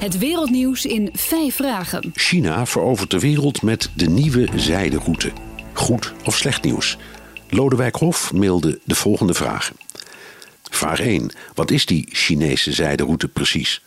Het wereldnieuws in vijf vragen. China verovert de wereld met de nieuwe zijderoute. Goed of slecht nieuws? Lodewijk Hof mailde de volgende vragen. Vraag 1. Wat is die Chinese zijderoute precies?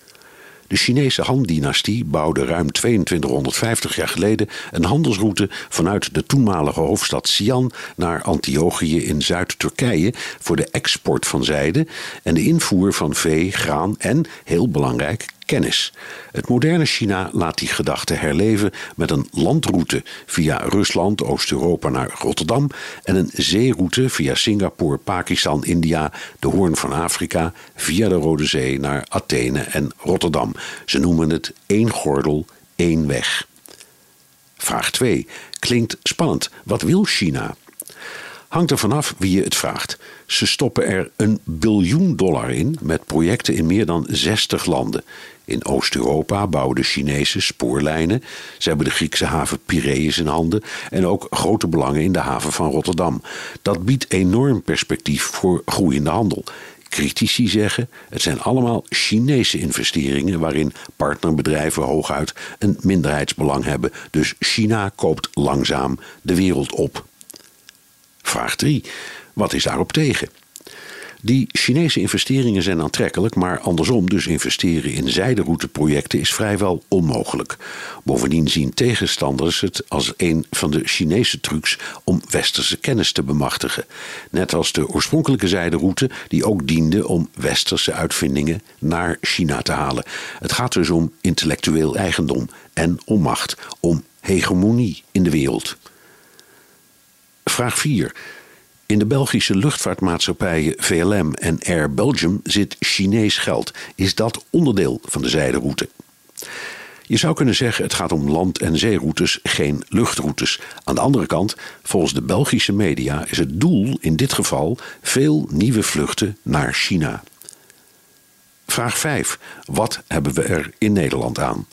De Chinese Han-dynastie bouwde ruim 2250 jaar geleden een handelsroute vanuit de toenmalige hoofdstad Xi'an naar Antiochië in Zuid-Turkije voor de export van zijde en de invoer van vee, graan en, heel belangrijk, kennis. Het moderne China laat die gedachte herleven met een landroute via Rusland, Oost-Europa naar Rotterdam en een zeeroute via Singapore, Pakistan, India, de Hoorn van Afrika, via de Rode Zee naar Athene en Rotterdam. Ze noemen het één gordel, één weg. Vraag 2. Klinkt spannend. Wat wil China? Hangt er vanaf wie je het vraagt. Ze stoppen er een biljoen dollar in met projecten in meer dan 60 landen. In Oost-Europa bouwen de Chinese spoorlijnen. Ze hebben de Griekse haven Piraeus in handen en ook grote belangen in de haven van Rotterdam. Dat biedt enorm perspectief voor groeiende handel. Critici zeggen het zijn allemaal Chinese investeringen waarin partnerbedrijven hooguit een minderheidsbelang hebben. Dus China koopt langzaam de wereld op. Vraag 3. Wat is daarop tegen? Die Chinese investeringen zijn aantrekkelijk, maar andersom, dus investeren in zijderouteprojecten is vrijwel onmogelijk. Bovendien zien tegenstanders het als een van de Chinese trucs om westerse kennis te bemachtigen. Net als de oorspronkelijke zijderoute, die ook diende om westerse uitvindingen naar China te halen. Het gaat dus om intellectueel eigendom en om macht, om hegemonie in de wereld. Vraag 4. In de Belgische luchtvaartmaatschappijen VLM en Air Belgium zit Chinees geld. Is dat onderdeel van de zijderoute? Je zou kunnen zeggen het gaat om land- en zeeroutes, geen luchtroutes. Aan de andere kant, volgens de Belgische media is het doel in dit geval veel nieuwe vluchten naar China. Vraag 5. Wat hebben we er in Nederland aan?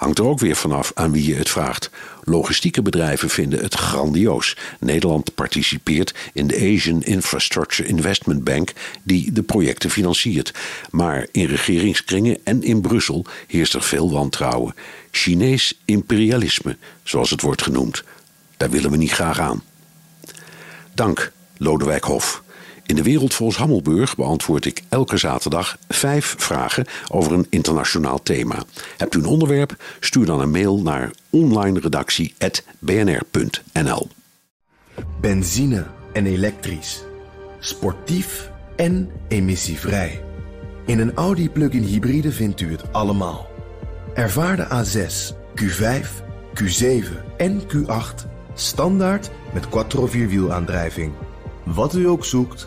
Hangt er ook weer vanaf aan wie je het vraagt. Logistieke bedrijven vinden het grandioos. Nederland participeert in de Asian Infrastructure Investment Bank, die de projecten financiert. Maar in regeringskringen en in Brussel heerst er veel wantrouwen. Chinees imperialisme, zoals het wordt genoemd. Daar willen we niet graag aan. Dank, Lodewijk Hof. In de wereld volgens Hammelburg beantwoord ik elke zaterdag vijf vragen over een internationaal thema. Hebt u een onderwerp? Stuur dan een mail naar onlineredactie.bnr.nl. Benzine en elektrisch. Sportief en emissievrij. In een Audi plug-in hybride vindt u het allemaal. Ervaar de A6, Q5, Q7 en Q8 standaard met quattro vierwielaandrijving. Wat u ook zoekt,